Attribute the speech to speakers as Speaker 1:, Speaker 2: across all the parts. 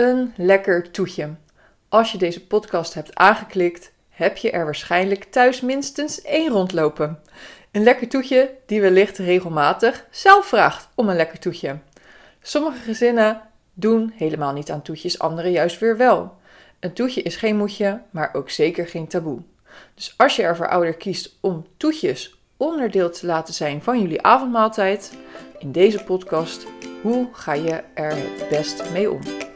Speaker 1: Een lekker toetje. Als je deze podcast hebt aangeklikt, heb je er waarschijnlijk thuis minstens één rondlopen. Een lekker toetje die wellicht regelmatig zelf vraagt om een lekker toetje. Sommige gezinnen doen helemaal niet aan toetjes, andere juist weer wel. Een toetje is geen moetje, maar ook zeker geen taboe. Dus als je er voor ouder kiest om toetjes onderdeel te laten zijn van jullie avondmaaltijd, in deze podcast, hoe ga je er het best mee om?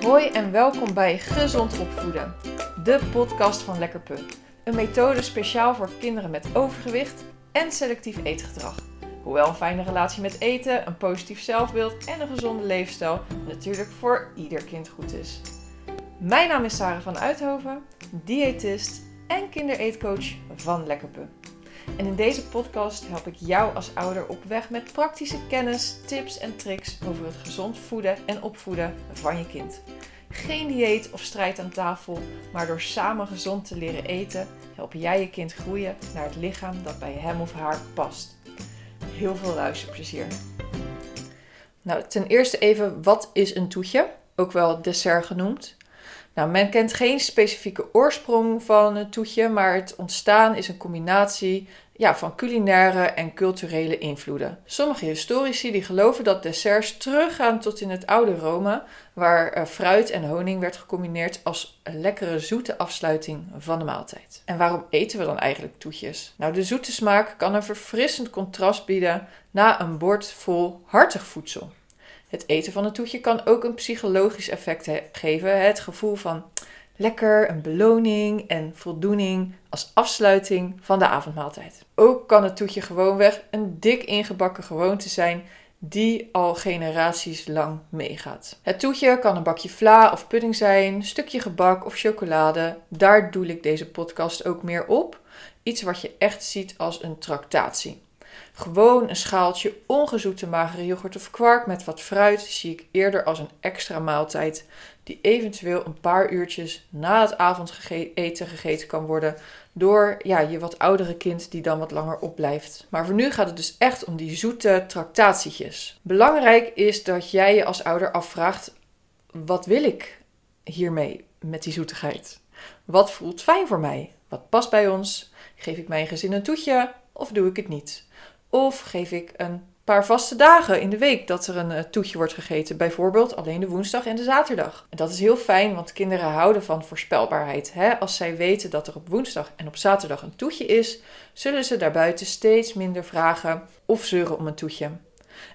Speaker 1: Hoi en welkom bij Gezond Opvoeden, de podcast van Lekkerpe. Een methode speciaal voor kinderen met overgewicht en selectief eetgedrag. Hoewel een fijne relatie met eten, een positief zelfbeeld en een gezonde leefstijl natuurlijk voor ieder kind goed is. Mijn naam is Sarah van Uithoven, diëtist en kindereetcoach van Lekkerpe. En in deze podcast help ik jou als ouder op weg met praktische kennis, tips en tricks over het gezond voeden en opvoeden van je kind. Geen dieet of strijd aan tafel, maar door samen gezond te leren eten, help jij je kind groeien naar het lichaam dat bij hem of haar past. Heel veel luisterplezier. Nou, ten eerste even, wat is een toetje? Ook wel dessert genoemd. Nou, men kent geen specifieke oorsprong van een toetje, maar het ontstaan is een combinatie ja, van culinaire en culturele invloeden. Sommige historici die geloven dat desserts teruggaan tot in het oude Rome, waar uh, fruit en honing werd gecombineerd als een lekkere zoete afsluiting van de maaltijd. En waarom eten we dan eigenlijk toetjes? Nou, de zoete smaak kan een verfrissend contrast bieden na een bord vol hartig voedsel. Het eten van een toetje kan ook een psychologisch effect geven, het gevoel van lekker, een beloning en voldoening als afsluiting van de avondmaaltijd. Ook kan het toetje gewoonweg een dik ingebakken gewoonte zijn die al generaties lang meegaat. Het toetje kan een bakje vla of pudding zijn, een stukje gebak of chocolade. Daar doe ik deze podcast ook meer op. Iets wat je echt ziet als een tractatie. Gewoon een schaaltje ongezoete magere yoghurt of kwark met wat fruit zie ik eerder als een extra maaltijd die eventueel een paar uurtjes na het avondeten gegeten kan worden door ja, je wat oudere kind die dan wat langer opblijft. Maar voor nu gaat het dus echt om die zoete tractatietjes. Belangrijk is dat jij je als ouder afvraagt: wat wil ik hiermee met die zoetigheid? Wat voelt fijn voor mij? Wat past bij ons? Geef ik mijn gezin een toetje of doe ik het niet? Of geef ik een paar vaste dagen in de week dat er een uh, toetje wordt gegeten. Bijvoorbeeld alleen de woensdag en de zaterdag. En dat is heel fijn, want kinderen houden van voorspelbaarheid. Hè? Als zij weten dat er op woensdag en op zaterdag een toetje is, zullen ze daarbuiten steeds minder vragen of zeuren om een toetje.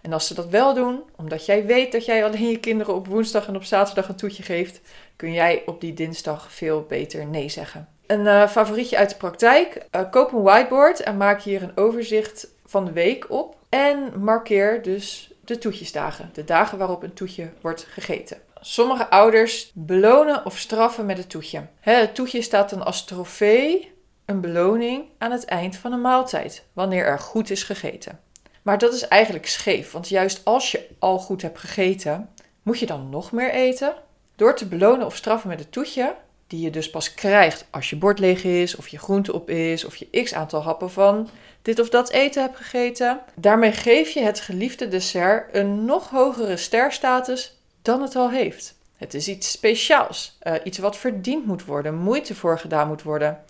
Speaker 1: En als ze dat wel doen, omdat jij weet dat jij alleen je kinderen op woensdag en op zaterdag een toetje geeft, kun jij op die dinsdag veel beter nee zeggen. Een uh, favorietje uit de praktijk. Uh, koop een whiteboard en maak hier een overzicht van de week op. En markeer dus de toetjesdagen, de dagen waarop een toetje wordt gegeten. Sommige ouders belonen of straffen met het toetje. Het toetje staat dan als trofee, een beloning aan het eind van een maaltijd, wanneer er goed is gegeten. Maar dat is eigenlijk scheef, want juist als je al goed hebt gegeten, moet je dan nog meer eten? Door te belonen of straffen met het toetje, die je dus pas krijgt als je bord leeg is, of je groente op is, of je x aantal happen van dit of dat eten hebt gegeten. Daarmee geef je het geliefde dessert een nog hogere sterstatus dan het al heeft. Het is iets speciaals, uh, iets wat verdiend moet worden, moeite voor gedaan moet worden.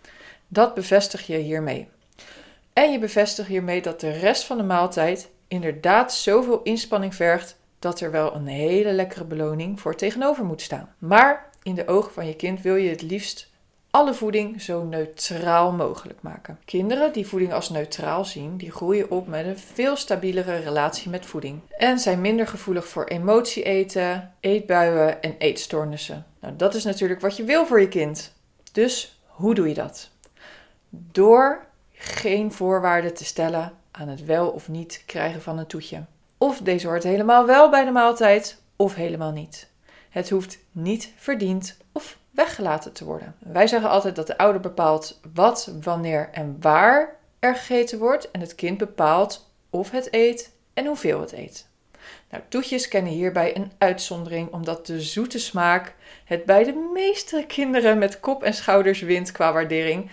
Speaker 1: Dat bevestig je hiermee. En je bevestigt hiermee dat de rest van de maaltijd inderdaad zoveel inspanning vergt dat er wel een hele lekkere beloning voor tegenover moet staan. Maar in de ogen van je kind wil je het liefst alle voeding zo neutraal mogelijk maken. Kinderen die voeding als neutraal zien, die groeien op met een veel stabielere relatie met voeding en zijn minder gevoelig voor emotie eten, eetbuien en eetstoornissen. Nou, dat is natuurlijk wat je wil voor je kind. Dus hoe doe je dat? Door geen voorwaarden te stellen aan het wel of niet krijgen van een toetje. Of deze hoort helemaal wel bij de maaltijd, of helemaal niet. Het hoeft niet verdiend of weggelaten te worden. Wij zeggen altijd dat de ouder bepaalt wat, wanneer en waar er gegeten wordt en het kind bepaalt of het eet en hoeveel het eet. Nou, toetjes kennen hierbij een uitzondering, omdat de zoete smaak het bij de meeste kinderen met kop en schouders wint qua waardering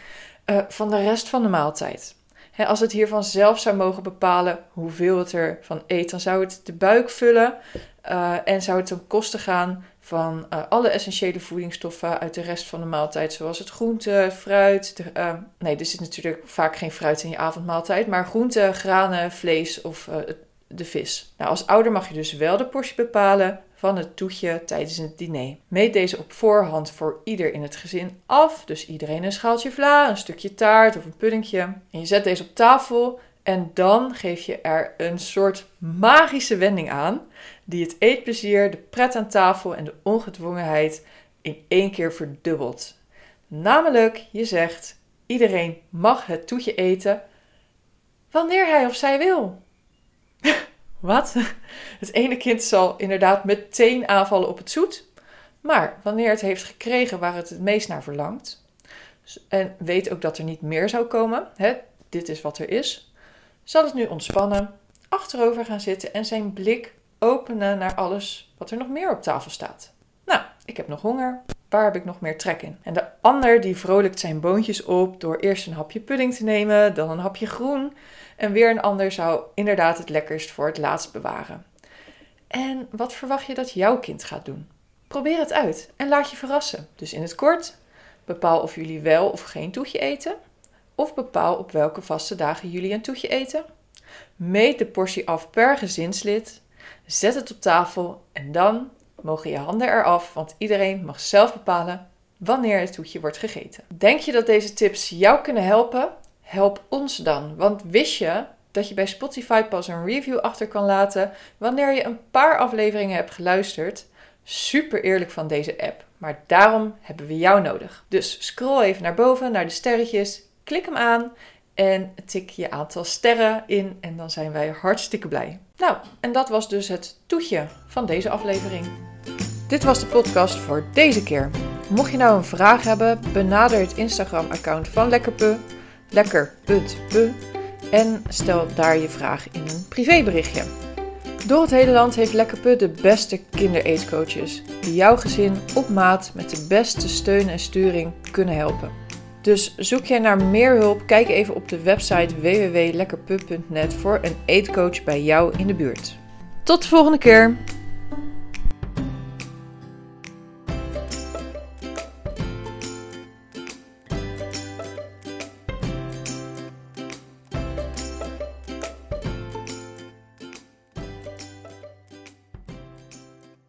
Speaker 1: uh, van de rest van de maaltijd. als het hier vanzelf zou mogen bepalen hoeveel het er van eet, dan zou het de buik vullen uh, en zou het ten koste gaan van uh, alle essentiële voedingsstoffen uit de rest van de maaltijd, zoals het groente, fruit. De, uh, nee, er zit natuurlijk vaak geen fruit in je avondmaaltijd, maar groente, granen, vlees of de vis. Nou, als ouder mag je dus wel de portie bepalen van het toetje tijdens het diner. Meet deze op voorhand voor ieder in het gezin af. Dus iedereen een schaaltje vla, een stukje taart of een puddingje. En je zet deze op tafel en dan geef je er een soort magische wending aan, die het eetplezier, de pret aan tafel en de ongedwongenheid in één keer verdubbelt. Namelijk, je zegt: iedereen mag het toetje eten wanneer hij of zij wil. Wat? Het ene kind zal inderdaad meteen aanvallen op het zoet, maar wanneer het heeft gekregen waar het het meest naar verlangt, en weet ook dat er niet meer zou komen, hè, dit is wat er is, zal het nu ontspannen, achterover gaan zitten en zijn blik openen naar alles wat er nog meer op tafel staat. Nou, ik heb nog honger. Waar heb ik nog meer trek in? En de ander die vrolijkt zijn boontjes op door eerst een hapje pudding te nemen, dan een hapje groen. En weer een ander zou inderdaad het lekkerst voor het laatst bewaren. En wat verwacht je dat jouw kind gaat doen? Probeer het uit en laat je verrassen. Dus in het kort, bepaal of jullie wel of geen toetje eten. Of bepaal op welke vaste dagen jullie een toetje eten. Meet de portie af per gezinslid. Zet het op tafel en dan mogen je handen eraf, want iedereen mag zelf bepalen wanneer het toetje wordt gegeten. Denk je dat deze tips jou kunnen helpen? Help ons dan, want wist je dat je bij Spotify pas een review achter kan laten wanneer je een paar afleveringen hebt geluisterd? Super eerlijk van deze app, maar daarom hebben we jou nodig. Dus scroll even naar boven, naar de sterretjes, klik hem aan en tik je aantal sterren in en dan zijn wij hartstikke blij. Nou, en dat was dus het toetje van deze aflevering. Dit was de podcast voor deze keer. Mocht je nou een vraag hebben, benader het Instagram-account van Lekkerpe, lekker.pe, en stel daar je vraag in een privéberichtje. Door het hele land heeft Lekkerpe de beste kindereetcoaches die jouw gezin op maat met de beste steun en sturing kunnen helpen. Dus zoek jij naar meer hulp, kijk even op de website www.lekkerpub.net voor een eetcoach bij jou in de buurt. Tot de volgende keer!